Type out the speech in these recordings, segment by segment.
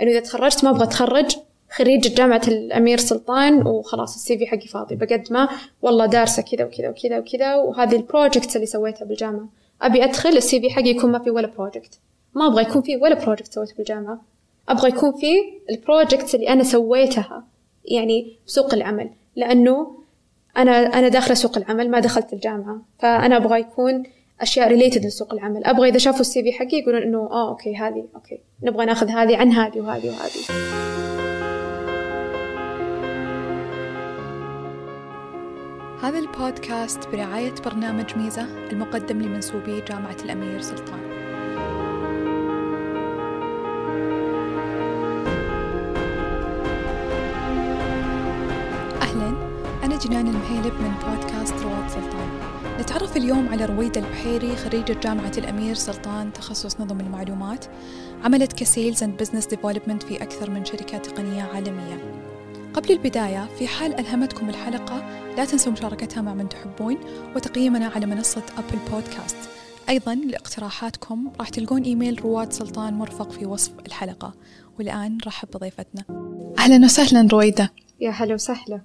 إنه إذا تخرجت ما أبغى أتخرج خريجة جامعة الأمير سلطان وخلاص ال CV حقي فاضي. بقدمه والله دارسة كذا وكذا وكذا وكذا وهذه ال projects اللي سويتها بالجامعة. أبي أدخل ال CV حقي يكون ما في ولا project ما أبغى يكون في ولا project سويته بالجامعة. أبغى يكون في ال projects اللي أنا سويتها يعني بسوق العمل. لأنه أنا أنا داخلة سوق العمل ما دخلت الجامعة. فأنا أبغى يكون أشياء related لسوق العمل. أبغى إذا شافوا ال CV حقي يقولون إنه آه okay هذه okay نبغى ناخذ هذه عن هذه وهذه وهذه. هذا البودكاست برعاية برنامج ميزة المقدم لمنسوبي جامعة الأمير سلطان. أهلا أنا جنان المهيلب من بودكاست رواد سلطان. نتعرف اليوم على رويدة البحيري خريجة جامعة الأمير سلطان تخصص نظم المعلومات. عملت ك sales and business development في أكثر من شركة تقنية عالمية. قبل البداية في حال ألهمتكم الحلقة لا تنسوا مشاركتها مع من تحبون وتقييمنا على منصة أبل بودكاست أيضا لاقتراحاتكم راح تلقون إيميل رواد سلطان مرفق في وصف الحلقة. والآن نرحب بضيفتنا. أهلا وسهلا رويدة. يا هلا وسهلا.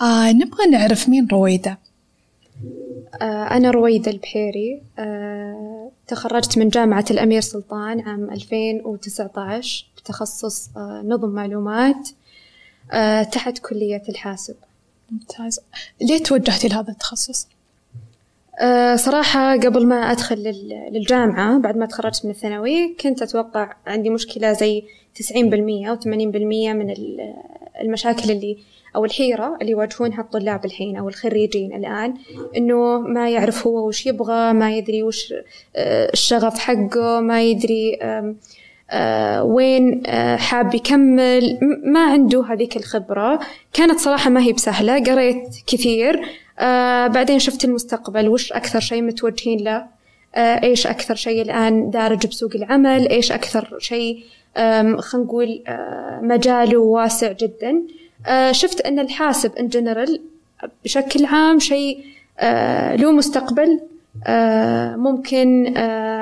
آه نبغى نعرف مين رويدة. أنا رويدة البحيري آه تخرجت من جامعة الأمير سلطان عام 2019 بتخصص آه نظم معلومات آه، تحت كلية الحاسب ممتاز ليه توجهتي لهذا التخصص؟ صراحة قبل ما أدخل للجامعة بعد ما تخرجت من الثانوي كنت أتوقع عندي مشكلة زي تسعين بالمية أو ثمانين بالمية من المشاكل اللي أو الحيرة اللي يواجهونها الطلاب الحين أو الخريجين الآن إنه ما يعرف هو وش يبغى ما يدري وش آه، الشغف حقه ما يدري آه وين آه حاب يكمل. ما عنده هذيك الخبرة. كانت صراحة ما هي بسهلة. قريت كثير. بعدين شفت المستقبل. وش أكثر شيء متوجهين له؟ إيش أكثر شيء الآن دارج بسوق العمل؟ إيش أكثر شيء خلينا نقول آه، مجاله واسع جدا. آه، شفت أن الحاسب إن جنرال بشكل عام شيء آه، له مستقبل. ممكن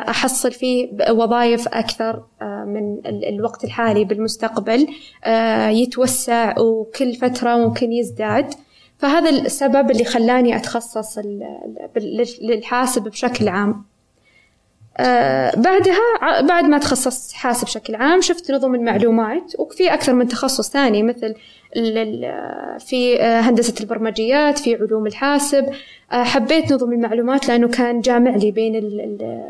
أحصل فيه وظائف أكثر من الوقت الحالي بالمستقبل. يتوسع وكل فترة ممكن يزداد. فهذا السبب اللي خلاني أتخصص للحاسب بشكل عام. بعدها بعد ما تخصصت حاسب بشكل عام شفت نظم المعلومات وفي أكثر من تخصص ثاني مثل في هندسة البرمجيات في علوم الحاسب. آه، حبيت نظم المعلومات لأنه كان جامع لي بين ال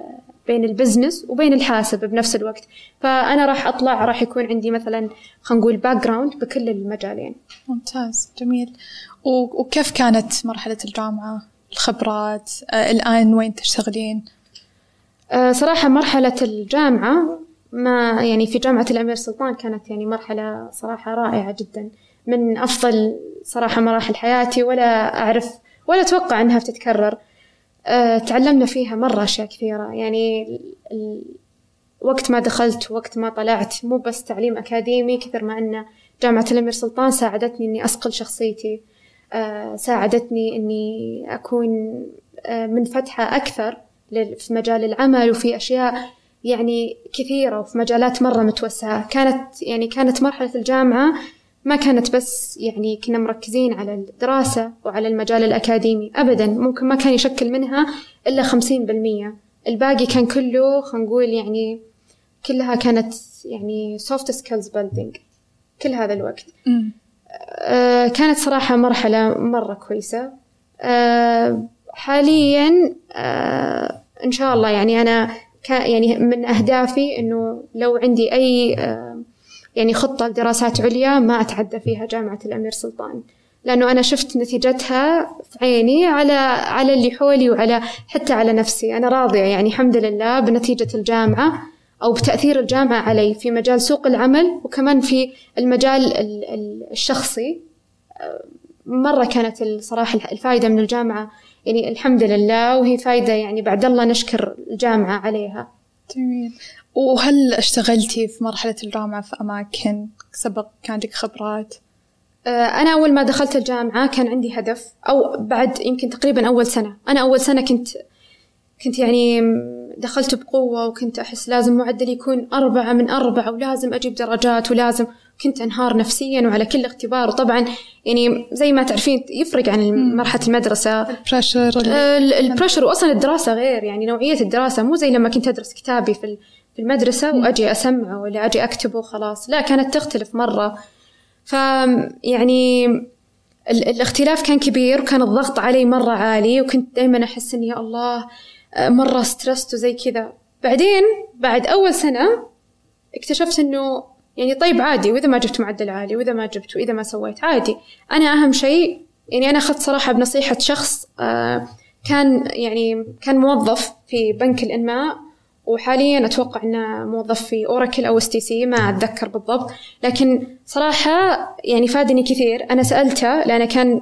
بين ال business وبين الحاسب بنفس الوقت. فأنا راح أطلع راح يكون عندي مثلا خلينا نقول background بكل المجالين. ممتاز جميل. وكيف كانت مرحلة الجامعة؟ الخبرات آه الآن وين تشتغلين؟ آه صراحة مرحلة الجامعة ما يعني في جامعة الأمير سلطان كانت يعني مرحلة صراحة رائعة جدا. من أفضل صراحة مراحل حياتي ولا أعرف ولا أتوقع أنها بتتكرر. أه تعلمنا فيها مرة أشياء كثيرة. يعني وقت ما دخلت وقت ما طلعت مو بس تعليم أكاديمي كثر ما أن جامعة الأمير سلطان ساعدتني إني أصقل شخصيتي. أه ساعدتني إني أكون منفتحة أكثر. في مجال العمل وفي أشياء يعني كثيرة وفي مجالات مرة متوسعة. كانت يعني كانت مرحلة الجامعة ما كانت بس يعني كنا مركزين على الدراسة وعلى المجال الأكاديمي أبدا ممكن ما كان يشكل منها إلا خمسين بالمية. الباقي كان كله خلينا نقول يعني كلها كانت يعني soft skills building كل هذا الوقت. آه كانت صراحة مرحلة مرة كويسة. آه حاليا آه إن شاء الله. يعني أنا يعني من أهدافي إنه لو عندي آه يعني خطة لدراسات عليا ما أتعدى فيها جامعة الأمير سلطان. لأنه أنا شفت نتيجتها في عيني على على اللي حولي وعلى حتى على نفسي. أنا راضية. يعني الحمد لله بنتيجة الجامعة أو بتأثير الجامعة علي في مجال سوق العمل وكمان في المجال الشخصي. مرة كانت الصراحة الفائدة من الجامعة يعني الحمد لله وهي فايدة يعني بعد الله نشكر الجامعة عليها. جميل. وهل اشتغلتي في مرحلة الجامعة في أماكن سبق؟ كان عندك خبرات؟ آه، أنا أول ما دخلت الجامعة كان عندي هدف أو بعد يمكن تقريبا أول سنة. أنا أول سنة كنت كنت يعني دخلت بقوة وكنت أحس لازم معدلي يكون أربعة من أربعة ولازم أجيب درجات ولازم كنت أنهار نفسيا وعلى كل اختبار. وطبعا يعني زي ما تعرفين يفرق عن مرحلة المدرسة. البريشر ال pressure وأصلا الدراسة غير. يعني نوعية الدراسة مو زي لما كنت أدرس كتابي في في المدرسة وأجي أسمعه ولا أجي أكتبه وخلاص. لا كانت تختلف مرة. ف يعني الاختلاف كان كبير وكان الضغط علي مرة عالي وكنت دايما أحس إني يا الله مرة stressed وزي كذا. بعدين بعد أول سنة اكتشفت إنه يعني طيب عادي وإذا ما جبت معدل عالي وإذا ما جبت وإذا ما سويت عادي. أنا أهم شيء يعني أنا أخذت صراحة بنصيحة شخص آه، كان يعني كان موظف في بنك الإنماء وحاليا أتوقع إنه موظف في أوراكل أو STC ما أتذكر بالضبط. لكن صراحة يعني فادني كثير. أنا سألته لأنه كان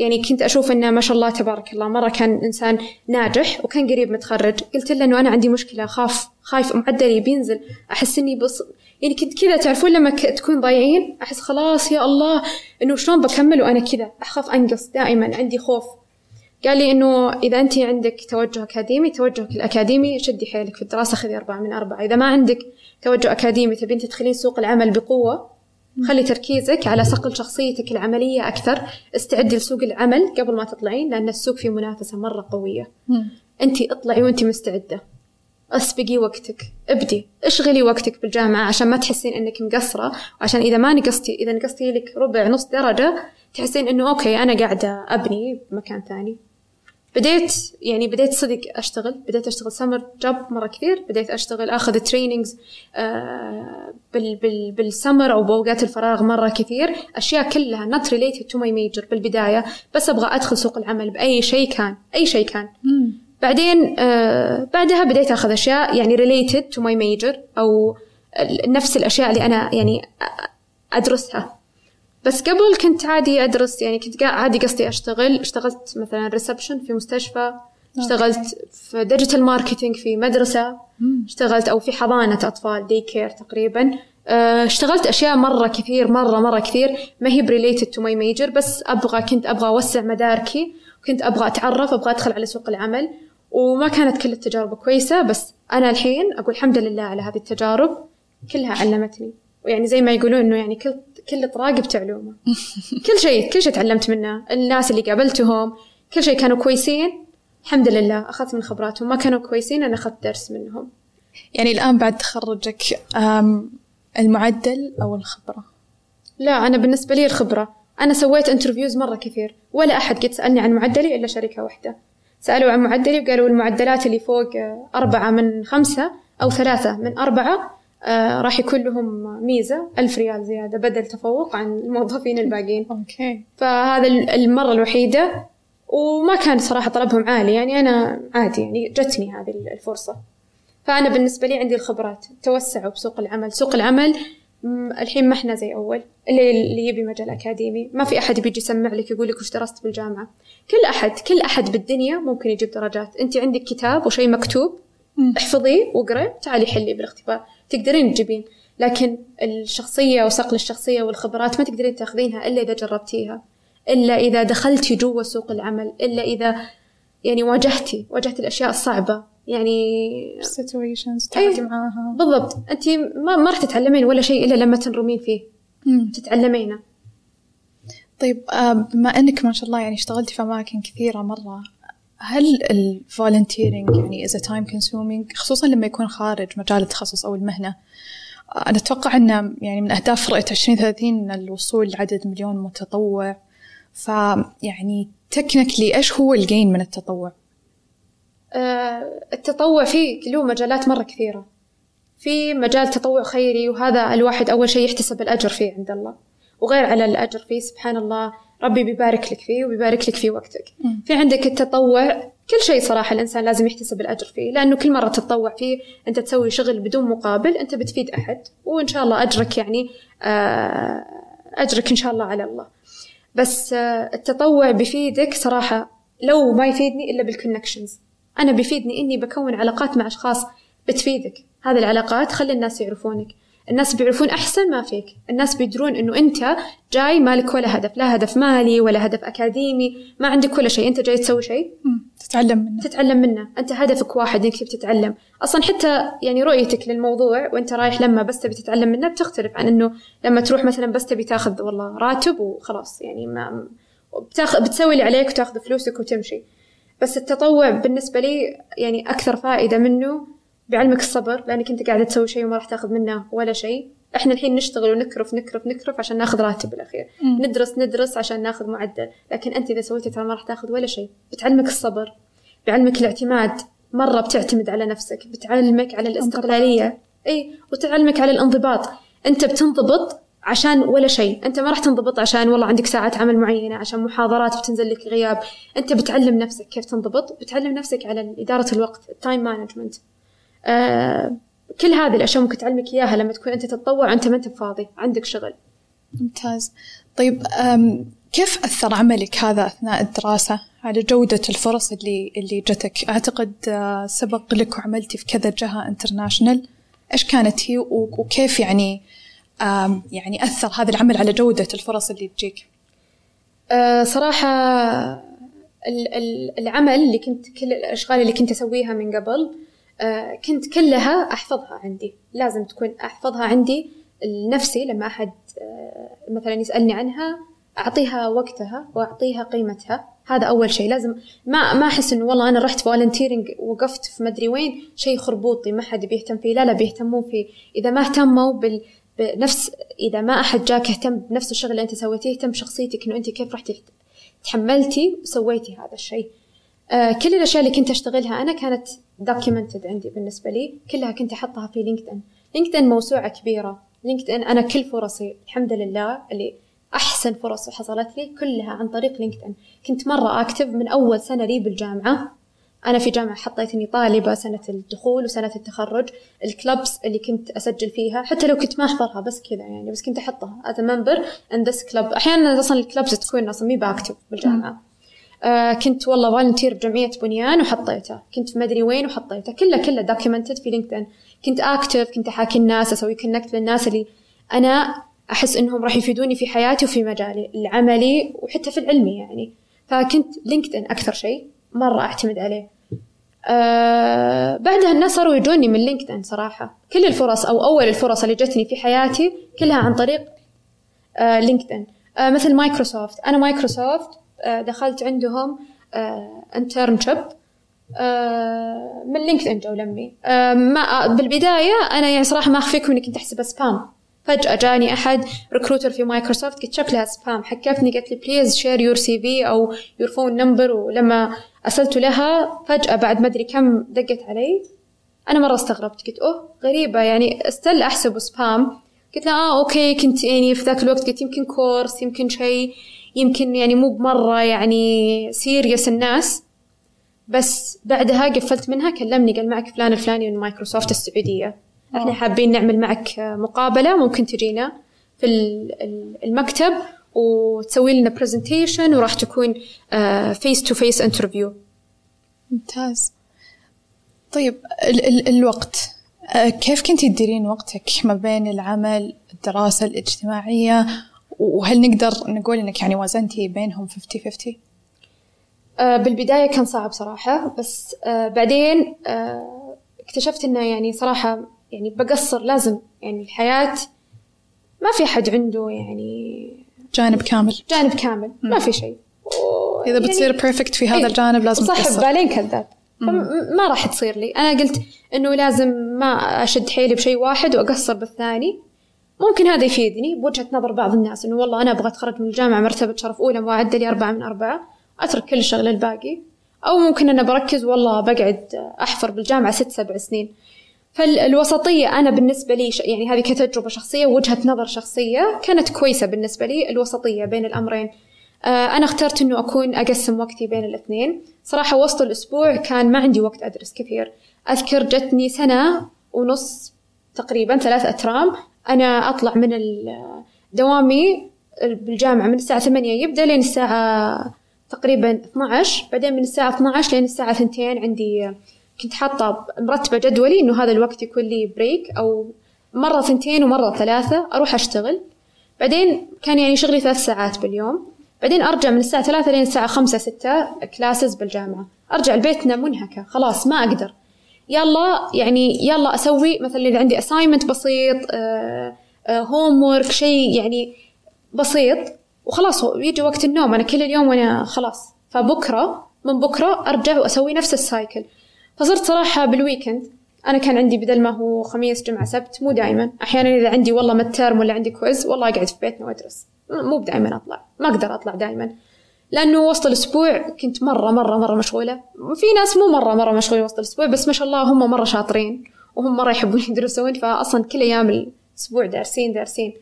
يعني كنت أشوف إنه ما شاء الله تبارك الله مرة كان إنسان ناجح وكان قريب متخرج. قلت له إنه أنا عندي مشكلة خايف خايف معدلي بينزل. أحس إني بص يعني كنت كذا تعرفون لما تكون ضايعين أحس خلاص يا الله إنه شلون بكمل وأنا كذا. أخاف أنقص دائما عندي خوف. قال لي إنه إذا أنت عندك توجه أكاديمي توجهك الأكاديمي شدي حيلك في الدراسة خذي أربعة من أربعة. إذا ما عندك توجه أكاديمي تبين تدخلين سوق العمل بقوة خلي تركيزك على صقل شخصيتك العملية أكثر. استعدي لسوق العمل قبل ما تطلعين لأن السوق فيه منافسة مرة قوية. أنت اطلعي وأنت مستعدة. أسبقي وقتك. ابدي. اشغلي وقتك بالجامعة عشان ما تحسين أنك مقصرة. وعشان إذا ما نقصتي إذا نقصتي لك ربع نص درجة تحسين إنه okay أنا قاعدة أبني بمكان ثاني. بديت يعني بديت صدق أشتغل بديت أشتغل summer job مرة كثير بديت أشتغل آخذ trainings آه بال بال بالسمر أو بأوقات الفراغ مرة كثير. أشياء كلها not related to my major بالبداية بس أبغى أدخل سوق العمل بأي شيء كان أي شيء كان. مم. بعدين آه بعدها بديت أخذ أشياء يعني related to my major أو نفس الأشياء اللي أنا يعني أدرسها. بس قبل كنت عادي أدرس يعني كنت عادي قصدي أشتغل. اشتغلت مثلا reception في مستشفى اشتغلت في digital marketing في مدرسة اشتغلت أو في حضانة أطفال day care تقريبا. آه، اشتغلت أشياء مرة كثير مرة مرة كثير. ما هي ب related to my major بس أبغى كنت أبغى أوسع مداركي كنت أبغى أتعرف أبغى أدخل على سوق العمل. وما كانت كل التجارب كويسة بس أنا الحين أقول الحمد لله على هذه التجارب. كلها علمتني. ويعني زي ما يقولون إنه يعني كل كل طراق بتعلومه كل شيء كل شيء تعلمت منه. الناس اللي قابلتهم كل شيء كانوا كويسين. الحمد لله أخذت من خبراتهم. ما كانوا كويسين أنا أخذت درس منهم. يعني الآن بعد تخرجك المعدل أو الخبرة؟ لا أنا بالنسبة لي الخبرة. أنا سويت interviews مرة كثير. ولا أحد قد سألني عن معدلي إلا شركة واحدة. سألوا عن معدلي وقالوا المعدلات اللي فوق أربعة من خمسة أو ثلاثة من أربعة آه راح يكون لهم ميزة ألف ريال زيادة بدل تفوق عن الموظفين الباقيين. أوكي. فهذا المرة الوحيدة وما كان صراحة طلبهم عالي يعني أنا عادي يعني جتني هذه الفرصة. فأنا بالنسبة لي عندي الخبرات توسعوا بسوق العمل. سوق العمل الحين ما إحنا زي أول. اللي, اللي يبي مجال أكاديمي ما في أحد بيجي يسمع لك يقول لك وش درست بالجامعة كل أحد كل أحد بالدنيا ممكن يجيب درجات. أنت عندك كتاب وشيء مكتوب احفظيه واقرأ تعالي حلي بالاختبار. تقدرين تجيبين. لكن الشخصية وصقل الشخصية والخبرات ما تقدرين تاخذينها إلا إذا جربتيها إلا إذا دخلتي جوا سوق العمل إلا إذا يعني واجهتي واجهتي الأشياء الصعبة. يعني situations تعاملي معاها. بالضبط. أنت ما ما راح تتعلمين ولا شيء إلا لما تنرمين فيه. مم. تتعلمينه. طيب آه، بما إنك ما شاء الله يعني اشتغلتي في أماكن كثيرة مرة هل ال volunteering يعني a time consuming خصوصا لما يكون خارج مجال التخصص أو المهنة. أنا أتوقع أن يعني من أهداف رؤية 2030 الوصول لعدد مليون متطوع. فيعني technically إيش هو ال gain من التطوع؟ آه التطوع فيه له مجالات مرة كثيرة. في مجال تطوع خيري وهذا الواحد أول شيء يحتسب الأجر فيه عند الله. وغير على الأجر فيه سبحان الله ربي بيبارك لك فيه وبيبارك لك في وقتك. في عندك التطوع كل شيء صراحة الإنسان لازم يحتسب الأجر فيه لأنه كل مرة تتطوع فيه أنت تسوي شغل بدون مقابل أنت بتفيد أحد وإن شاء الله أجرك يعني آه، أجرك إن شاء الله على الله. بس آه، التطوع بيفيدك صراحة لو ما يفيدني إلا بال connections أنا بيفيدني إني بكون علاقات مع أشخاص بتفيدك. هذه العلاقات خلي الناس يعرفونك. الناس بيعرفون أحسن ما فيك. الناس بيدرون إنه أنت جاي مالك ولا هدف. لا هدف مالي ولا هدف أكاديمي. ما عندك ولا شيء. أنت جاي تسوي شيء. تتعلم منه. تتعلم منه. أنت هدفك واحد تبي تتعلم أصلا حتى يعني رؤيتك للموضوع وأنت رايح لما بس تبي تتعلم منه بتختلف عن إنه لما تروح مثلا بس تبي تاخذ والله راتب وخلاص. يعني ما بتاخ... بتسوي اللي عليك وتاخذ فلوسك وتمشي. بس التطوع بالنسبة لي يعني أكثر فائدة منه بيعلمك الصبر لأنك أنت قاعدة تسوي شيء وما راح تاخذ منه ولا شيء. إحنا الحين نشتغل ونكرف نكرف نكرف عشان ناخذ راتب بالأخير. مم. ندرس ندرس عشان ناخذ معدل. لكن أنت إذا سويتي ترى ما راح تاخذ ولا شيء. بتعلمك الصبر بيعلمك الاعتماد. مرة بتعتمد على نفسك بتعلمك على الاستقلالية. إي وتعلمك على الانضباط. أنت بتنضبط عشان ولا شيء. أنت ما راح تنضبط عشان والله عندك ساعات عمل معينة عشان محاضرات بتنزل لك غياب. أنت بتعلم نفسك كيف تنضبط. بتعلم نفسك على إدارة الوقت ال time management كل هذه الأشياء ممكن تعلمك إياها لما تكون أنت تتطوع وأنت ما أنت فاضي عندك شغل ممتاز طيب كيف أثر عملك هذا أثناء الدراسة على جودة الفرص اللي اللي جتك؟ أعتقد آه، سبق لك وعملتي في كذا جهة international، إيش كانت هي وكيف يعني يعني أثر هذا العمل على جودة الفرص اللي تجيك؟ آه صراحة ال- ال- العمل اللي كنت كل الأشغال اللي كنت أسويها من قبل آه كنت كلها أحفظها عندي. لازم تكون أحفظها عندي لنفسي لما أحد آه مثلا يسألني عنها أعطيها وقتها وأعطيها قيمتها. هذا أول شيء. لازم ما ما أحس إنه والله أنا رحت فولنتيرنج وقفت في مدري وين شيء خربوطي ما حد بيهتم فيه. لا لا بيهتمون فيه. إذا ما اهتموا بال بنفس إذا ما أحد جاك اهتم بنفس الشغل اللي أنت سويتيه اهتم بشخصيتك إنه أنت كيف رحتي تحملتي وسويتي هذا الشيء. آه كل الأشياء اللي كنت أشتغلها أنا كانت documented عندي بالنسبة لي كلها كنت أحطها في LinkedIn. LinkedIn موسوعة كبيرة. LinkedIn أنا كل فرصي الحمد لله اللي أحسن فرص حصلت لي كلها عن طريق LinkedIn. كنت مرة active من أول سنة لي بالجامعة. أنا في جامعة حطيت إني طالبة سنة الدخول وسنة التخرج. ال clubs اللي كنت أسجل فيها حتى لو كنت ما أحضرها بس كذا يعني بس كنت as a member in this club. أحيانا أصلا ال clubs تكون أصلا مي ب active بالجامعة. آه كنت والله volunteer بجمعية بنيان وحطيته. كنت في مدري وين وحطيته. كله كله documented في LinkedIn كنت active كنت أحاكي الناس أسوي connect للناس اللي أنا أحس إنهم راح يفيدوني في حياتي وفي مجالي العملي وحتى في العلمي يعني. فكنت LinkedIn أكثر شيء مرة أعتمد عليه. آه بعدها الناس صاروا يجوني من LinkedIn صراحة. كل الفرص أو أول الفرص اللي جتني في حياتي كلها عن طريق آه LinkedIn آه مثل مايكروسوفت أنا مايكروسوفت دخلت عندهم آه internship آه من LinkedIn جو لمي آه ما بالبداية أنا يعني صراحة ما أخفيكم إني كنت أحسبها spam فجأة جاني أحد recruiter في مايكروسوفت قلت شكلها spam حكتني قالت لي please share your CV أو your phone number ولما أرسلت لها فجأة بعد ما أدري كم دقت علي أنا مرة استغربت. قلت أوه غريبة. يعني still أحسبه spam قلت لها آه okay كنت يعني في ذاك الوقت قلت يمكن كورس يمكن شيء. يمكن يعني مو بمرة يعني serious الناس بس بعدها قفلت منها كلمني قال معك فلان الفلاني من مايكروسوفت السعودية. إحنا حابين نعمل معك مقابلة ممكن تجينا في المكتب وتسوي لنا presentation وراح تكون face to face interview ممتاز. طيب ال- ال- الوقت. آه، كيف كنتي تديرين وقتك ما بين العمل الدراسة الاجتماعية وهل نقدر نقول إنك يعني وازنتي بينهم 50 50 آه، بالبداية كان صعب صراحة بس آه، بعدين آه، اكتشفت إنه يعني صراحة يعني بقصر لازم يعني الحياة ما في حد عنده يعني جانب كامل. جانب كامل ما في شيء. و- إذا بتصير بيرفكت في هذا إيه، الجانب لازم تقصر. بالين كذاب ما راح تصير لي. أنا قلت إنه لازم ما أشد حيلي بشيء واحد وأقصر بالثاني. ممكن هذا يفيدني. بوجهة نظر بعض الناس إنه والله أنا أبغى أتخرج من الجامعة مرتبة شرف أولى معدلي أربعة من أربعة أترك كل الشغل الباقي. أو ممكن أنا بركز والله بقعد أحفر بالجامعة ست سبع سنين. فالوسطية أنا بالنسبة لي يعني هذه كتجربة شخصية ووجهة نظر شخصية كانت كويسة بالنسبة لي الوسطية بين الأمرين. آه، أنا اخترت إنه أكون أقسم وقتي بين الاثنين. صراحة وسط الأسبوع كان ما عندي وقت أدرس كثير. أذكر جتني سنة ونص تقريبا ثلاث أترام أنا أطلع من دوامي بالجامعة من الساعة ثمانية يبدأ لين الساعة تقريبا 12 بعدين من الساعة 12 لين الساعة 2 عندي كنت حاطة مرتبة جدولي إنه هذا الوقت يكون لي break أو مرة ثنتين ومرة ثلاثة أروح أشتغل. بعدين كان يعني شغلي ثلاث ساعات باليوم. بعدين أرجع من الساعة ثلاثة لين الساعة خمسة ستة classes بالجامعة. أرجع لبيتنا منهكة خلاص ما أقدر. يلا يعني يلا أسوي مثلا إذا عندي assignment بسيط homework شيء يعني بسيط وخلاص يجي وقت النوم. أنا كل اليوم وأنا خلاص. فبكرة من بكرة أرجع وأسوي نفس ال cycle فصرت صراحة بال weekend أنا كان عندي بدل ما هو خميس جمعة سبت مو دائما أحيانا إذا عندي والله midterm ولا عندي quiz والله أقعد في بيتنا وأدرس. مو دائما أطلع. ما أقدر أطلع دائما لأنه وسط الأسبوع كنت مرة مرة مرة مشغولة. في ناس مو مرة مرة مشغولة وسط الأسبوع بس ما شاء الله هم مرة شاطرين وهم مرة يحبون يدرسون فأصلا كل أيام الأسبوع دارسين دارسين.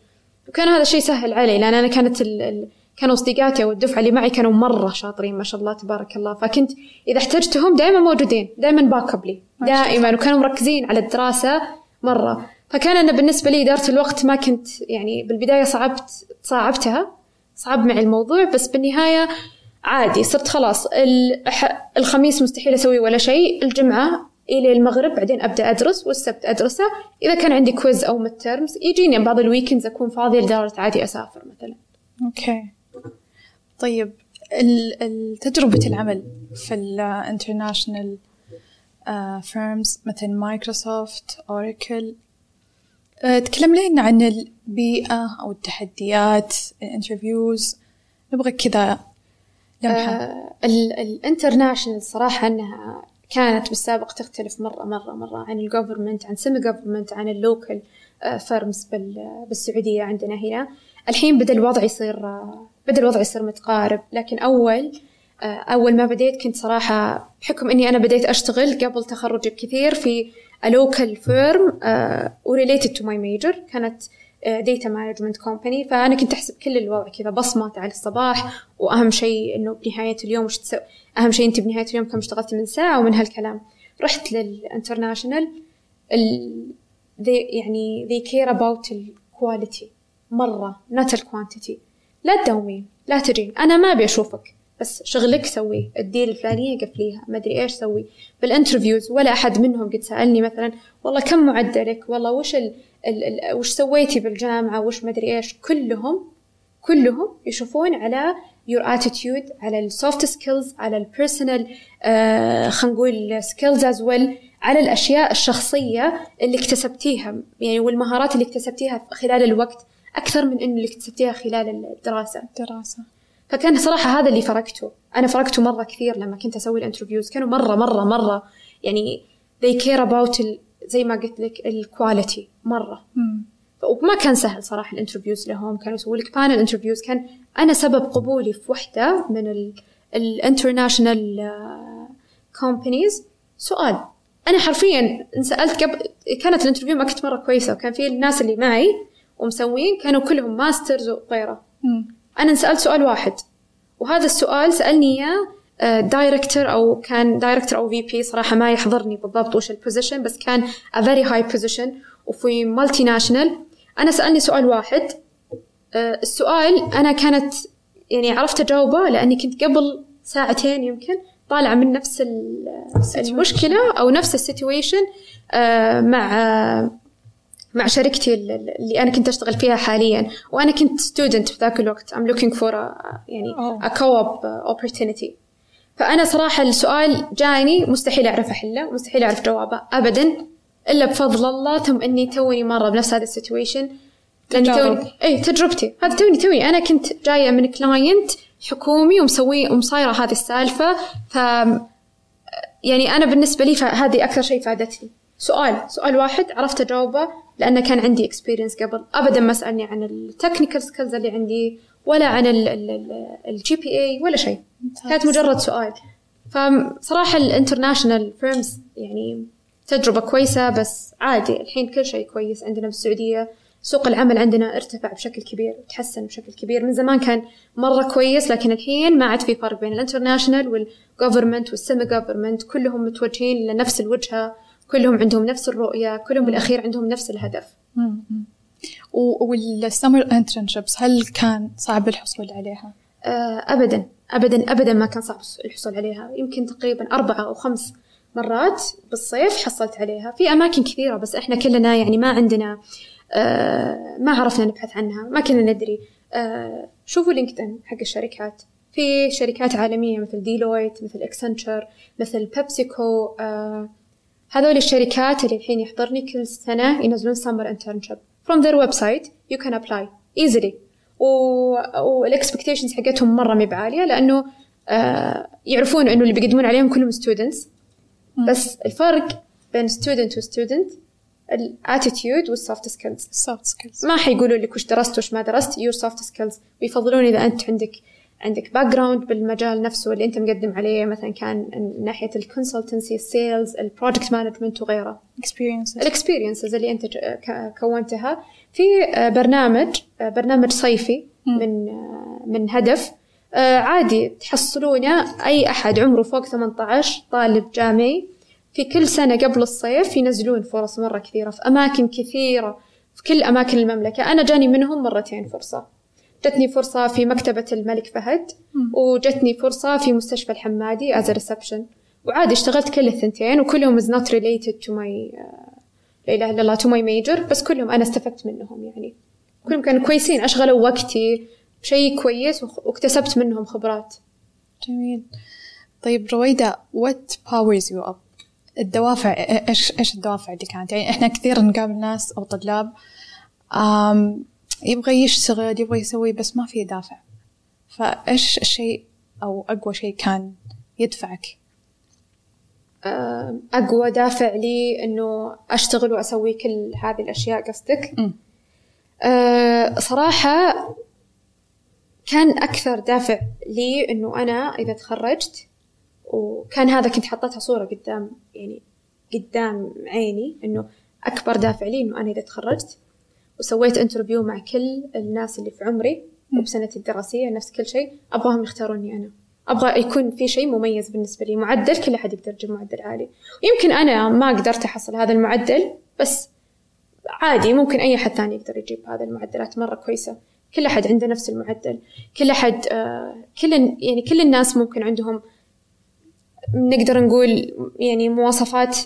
وكان هذا الشيء سهل علي لأن أنا كانت ال... ال... كانوا صديقاتي أو الدفعة اللي معي كانوا مرة شاطرين ما شاء الله تبارك الله. فكنت إذا احتجتهم دائما موجودين دائما backup لي دائما وكانوا مركزين على الدراسة مرة. فكان أنا بالنسبة لي إدارة الوقت ما كنت يعني بالبداية صعبت صعبتها. صعب معي الموضوع بس بالنهاية عادي صرت خلاص الخميس مستحيل أسوي ولا شيء الجمعة إلى المغرب بعدين أبدأ أدرس والسبت أدرسه. إذا كان عندي quiz أو midterms يجيني بعض ال weekends أكون فاضية لدرجة عادي أسافر مثلا. okay. طيب تجربة العمل في ال international firms مثل مايكروسوفت أوراكل تكلم لنا عن البيئة أو التحديات ال interviews نبغى كذا لمحة. آه ال international صراحة أنها كانت بالسابق تختلف مرة مرة مرة عن ال government عن semi government عن ال local firms بالسعودية عندنا هنا. الحين بدأ الوضع يصير بدأ الوضع يصير متقارب. لكن أول أول ما بديت كنت صراحة بحكم إني أنا بديت أشتغل قبل تخرجي بكثير في a local firm uh, related to my major. كانت data management company فأنا كنت أحسب كل الوضع كذا بصمة على الصباح وأهم شيء إنه بنهاية اليوم وش تسوي؟ أهم شيء أنت بنهاية اليوم كم اشتغلتي من ساعة ومن هالكلام. رحت لل international ال... they يعني they care about ال quality مرة not ال quantity لا تداومين لا تجين أنا ما أبي أشوفك. بس شغلك سويه ال deal الفلانية قفليها ما أدري إيش سوي. بال interviews ولا أحد منهم قد سألني مثلا والله كم معدلك؟ والله وش ال ال ال وش سويتي بالجامعة؟ وش ما أدري إيش. كلهم كلهم يشوفون على your attitude على ال soft skills على ال personal آه خلينا نقول skills as well على الأشياء الشخصية اللي اكتسبتيها. يعني والمهارات اللي اكتسبتيها خلال الوقت أكثر من إنه اللي اكتسبتيها خلال الدراسة. الدراسه فكان صراحة هذا اللي فرقته أنا فرقته مرة كثير لما كنت أسوي ال interviews. كانوا مرة مرة مرة يعني they care about ال زي ما قلت لك ال quality مرة. مم. وما كان سهل صراحة ال interviews لهم. كانوا يسووا لك panel interviews كان أنا سبب قبولي في وحدة من ال international companies سؤال. أنا حرفيا انسالت قبل كانت ال interview ما كنت مرة كويسة. وكان في الناس اللي معي ومسوين كانوا كلهم masters وغيره. أنا انسالت سؤال واحد وهذا السؤال سألني إياه director أو كان director أو VP صراحة ما يحضرني بالضبط وش ال position بس كان a very high position وفي multinational أنا سألني سؤال واحد أه السؤال أنا كانت يعني عرفت أجاوبه لأني كنت قبل ساعتين يمكن طالعة من نفس المشكلة أو نفس ال situation أه مع مع شركتي اللي أنا كنت أشتغل فيها حاليا. وأنا كنت student في ذاك الوقت. I'm looking for a, يعني a co-op opportunity. فأنا صراحة السؤال جاني مستحيل أعرف أحله ومستحيل أعرف جوابه ابدا إلا بفضل الله ثم إني توني مرة بنفس هذا ال situation لأني توني اي تجربتي. هذا توني توني. أنا كنت جاية من client حكومي ومسوي ومصايرة هذه السالفة. ف يعني أنا بالنسبة لي فهذه أكثر شيء فادتني. سؤال. سؤال واحد. عرفت أجاوبه؟ لأن كان عندي experience قبل. ابدا ما سألني عن ال technical skills اللي عندي ولا عن ال GPA ولا شيء. كانت مجرد سؤال. فصراحه ال international firms يعني تجربة كويسة بس عادي الحين كل شيء كويس عندنا بالسعودية. سوق العمل عندنا ارتفع بشكل كبير وتحسن بشكل كبير. من زمان كان مرة كويس لكن الحين ما عاد في فرق بين ال international وال government وال semi government كلهم متوجهين لنفس الوجهة. كلهم عندهم نفس الرؤية كلهم بالأخير عندهم نفس الهدف. وال summer internships هل كان صعب الحصول عليها؟ أبدا أبدا أبدا ما كان صعب الحصول عليها. يمكن تقريبا أربعة أو خمس مرات بالصيف حصلت عليها. في أماكن كثيرة بس إحنا كلنا يعني ما عندنا آه ما عرفنا نبحث عنها ما كنا ندري. آه شوفوا LinkedIn حق الشركات. في شركات عالمية مثل Deloitte مثل Accenture مثل PepsiCo آه هذول الشركات اللي الحين يحضرني كل سنة ينزلون summer internship from their website you can apply easily. وال expectations حقتهم مرة مي بعالية لأنه آه يعرفون إنه اللي بيقدمون عليهم كلهم students بس الفرق بين student و student ال attitude وال soft skills ال soft skills ما حيقولوا لك وش درست وش ما درست. your soft skills ويفضلون إذا أنت عندك عندك background بالمجال نفسه اللي انت مقدم عليه مثلا كان من ناحية ال consultancy ال sales ال project management وغيره. experiences ال experiences اللي انت كونتها. في برنامج برنامج صيفي من من هدف. عادي تحصلونه أي أحد عمره فوق 18 طالب جامعي. في كل سنة قبل الصيف ينزلون فرص مرة كثيرة في أماكن كثيرة في كل أماكن المملكة. أنا جاني منهم مرتين فرصة. جتني فرصة في مكتبة الملك فهد وجتني فرصة في مستشفى الحمادي as reception وعادي اشتغلت كل الثنتين وكلهم is not related to my لا إله إلا الله to my major بس كلهم أنا استفدت منهم يعني. كلهم كانوا كويسين أشغلوا وقتي بشيء كويس واكتسبت منهم خبرات. جميل. طيب رويدة what powers you up الدوافع إيش إيش الدوافع اللي كانت؟ يعني إحنا كثير نقابل ناس أو طلاب يبغى يشتغل يبغى يسوي بس ما في دافع. فإيش الشيء أو أقوى شيء كان يدفعك؟ أقوى دافع لي إنه أشتغل وأسوي كل هذه الأشياء قصدك؟ أه صراحة كان أكثر دافع لي إنه أنا إذا تخرجت وكان هذا كنت حطيتها صورة قدام يعني قدام عيني إنه أكبر دافع لي إنه أنا إذا تخرجت. وسويت انترفيو مع كل الناس اللي في عمري وبسنتي الدراسية نفس كل شيء. أبغاهم يختاروني أنا. أبغى يكون في شيء مميز بالنسبة لي. معدل كل أحد يقدر يجيب معدل عالي. ويمكن أنا ما قدرت أحصل هذا المعدل بس عادي ممكن أي أحد ثاني يقدر يجيب هذا المعدلات. مرة كويسة. كل أحد عنده نفس المعدل. كل أحد آه كل يعني كل الناس ممكن عندهم نقدر نقول يعني مواصفات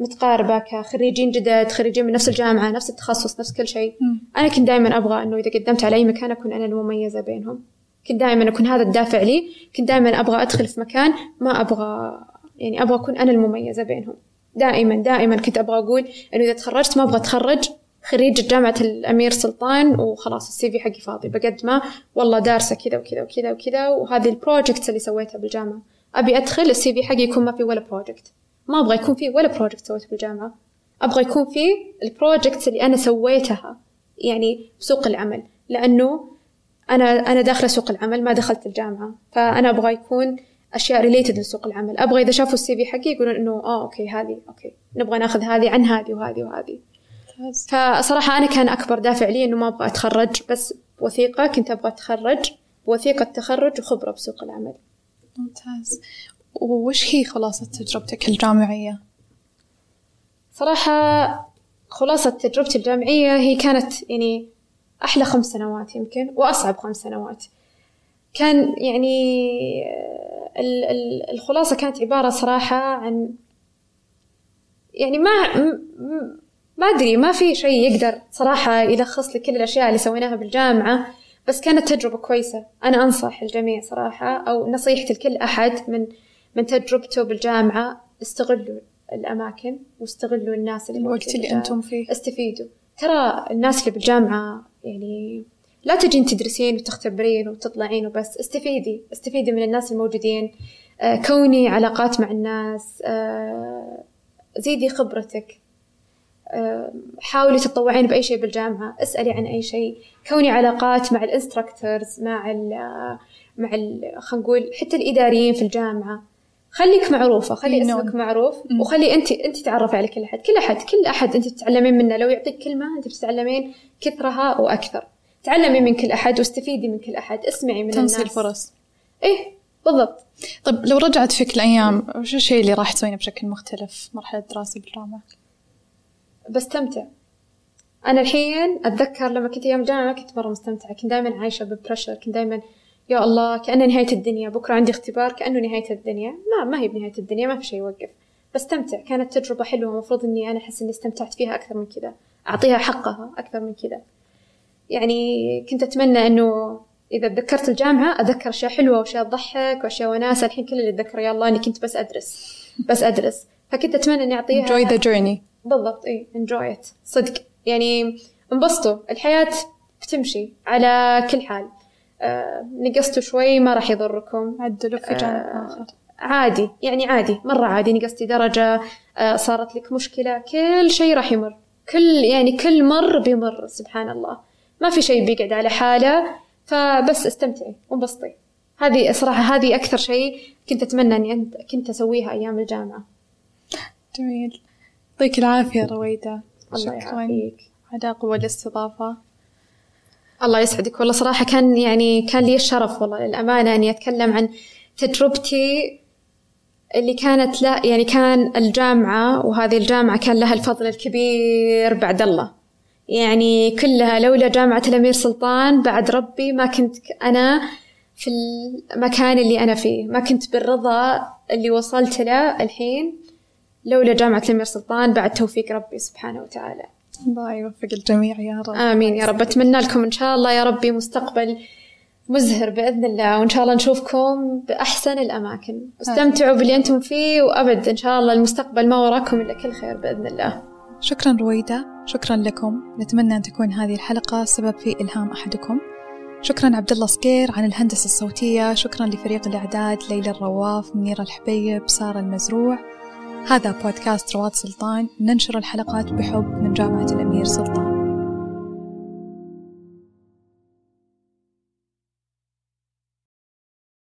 متقاربة كخريجين جدد خريجين من نفس الجامعة نفس التخصص نفس كل شيء. أنا كنت دائما أبغى أنه إذا قدمت على أي مكان أكون أنا المميزة بينهم. كنت دائما أكون هذا الدافع لي. كنت دائما أبغى أدخل في مكان ما أبغى يعني أبغى أكون أنا المميزة بينهم. دائما دائما كنت أبغى أقول إنه إذا تخرجت ما أبغى أتخرج. خريجة جامعة الأمير سلطان وخلاص ال CV حقي فاضي. بقدمه والله دارسة كذا وكذا وكذا وكذا وهذه ال projects اللي سويتها بالجامعة. أبي أدخل ال CV حقي يكون ما في ولا project ما أبغى يكون في ولا project سويته بالجامعة. أبغى يكون في ال projects اللي أنا سويتها يعني بسوق العمل. لأنه أنا أنا داخلة سوق العمل ما دخلت الجامعة. فأنا أبغى يكون أشياء related لسوق العمل. أبغى إذا شافوا ال CV حقي يقولون إنه آه okay هذه okay نبغى ناخذ هذه عن هذه وهذه وهذه. فصراحة أنا كان أكبر دافع لي إنه ما أبغى أتخرج بس بوثيقة كنت أبغى أتخرج بوثيقة تخرج وخبرة بسوق العمل. ممتاز. وش هي خلاصة تجربتك الجامعية؟ صراحة خلاصة تجربتي الجامعية هي كانت يعني أحلى خمس سنوات يمكن وأصعب خمس سنوات كان يعني الخلاصة كانت عبارة صراحة عن يعني ما ما أدري ما في شيء يقدر صراحة يلخص لي كل الأشياء اللي سويناها بالجامعة بس كانت تجربة كويسة أنا أنصح الجميع صراحة أو نصيحتي لكل أحد من من تجربته بالجامعة استغلوا الأماكن واستغلوا الناس اللي الوقت اللي أنتم فيه. استفيدوا. ترى الناس اللي بالجامعة يعني لا تجين تدرسين وتختبرين وتطلعين وبس استفيدي استفيدي من الناس الموجودين. آه كوني علاقات مع الناس آه زيدي خبرتك. حاولي تتطوعين بأي شيء بالجامعة اسألي عن أي شيء. كوني علاقات مع الانستراكتورز مع ال مع ال خلينا نقول حتى الإداريين في الجامعة. خليك معروفة خلي اسمك معروف وخلي أنت أنت تعرفي على كل أحد كل أحد كل أحد أنت تتعلمين منه لو يعطيك كلمة أنت بتتعلمين كثرها وأكثر. تعلمي من كل أحد واستفيدي من كل أحد اسمعي من تنسي الناس. الفرص. إيه بالضبط. طيب لو رجعت فيك الأيام وش الشيء اللي راح تسوينه بشكل مختلف؟ مرحلة دراسة بالجامعة؟ بستمتع. أنا الحين أتذكر لما كنت أيام الجامعة كنت مرة مستمتعة كنت دائما عايشة ببرشر كنت دائما يا الله كأنه نهاية الدنيا. بكرة عندي اختبار كأنه نهاية الدنيا. ما ما هي بنهاية الدنيا ما في شيء يوقف. بستمتع. كانت تجربة حلوة. المفروض إني أنا أحس إني استمتعت فيها أكثر من كذا. أعطيها حقها أكثر من كذا. يعني كنت أتمنى إنه إذا تذكرت الجامعة أتذكر أشياء حلوة وأشياء تضحك وأشياء وناسة الحين كل اللي أتذكره يا الله إني كنت بس أدرس. بس أدرس. فكنت أتمنى إني أعطيها enjoy the journey. بالضبط. إي enjoy it. صدق. يعني انبسطوا. الحياة بتمشي على كل حال. نقصتوا شوي ما راح يضركم. عدلوا في جانب آه، آخر. عادي يعني عادي مرة عادي نقصتي درجة. آه صارت لك مشكلة كل شيء راح يمر. كل يعني كل مر بيمر سبحان الله. ما في شيء بيقعد على حالة فبس استمتعي وانبسطي. هذه صراحة هذه أكثر شيء كنت أتمنى إني أنت كنت أسويها أيام الجامعة. جميل. يعطيك العافية رويدة. الله شكرا. يعافيك. على قوة الاستضافة. الله يسعدك. والله صراحة كان يعني كان لي الشرف والله للأمانة إني أتكلم عن تجربتي اللي كانت لا يعني كان الجامعة وهذه الجامعة كان لها الفضل الكبير بعد الله. يعني كلها لولا جامعة الأمير سلطان بعد ربي ما كنت أنا في المكان اللي أنا فيه ما كنت بالرضا اللي وصلت له الحين لولا جامعة الأمير سلطان بعد توفيق ربي سبحانه وتعالى. الله يوفق الجميع يا رب. آمين يا رب. أتمنى لكم إن شاء الله يا ربي مستقبل مزهر بإذن الله وإن شاء الله نشوفكم بأحسن الأماكن. واستمتعوا باللي أنتم فيه وأبد إن شاء الله المستقبل ما وراكم إلا كل خير بإذن الله. شكرا رويدة شكرا لكم. نتمنى أن تكون هذه الحلقة سبب في إلهام أحدكم. شكرا عبد الله صقير عن الهندسة الصوتية. شكرا لفريق الإعداد ليلى الرواف منيرة الحبيب سارة المزروع. هذا بودكاست رواد سلطان. ننشر الحلقات بحب من جامعة الأمير سلطان.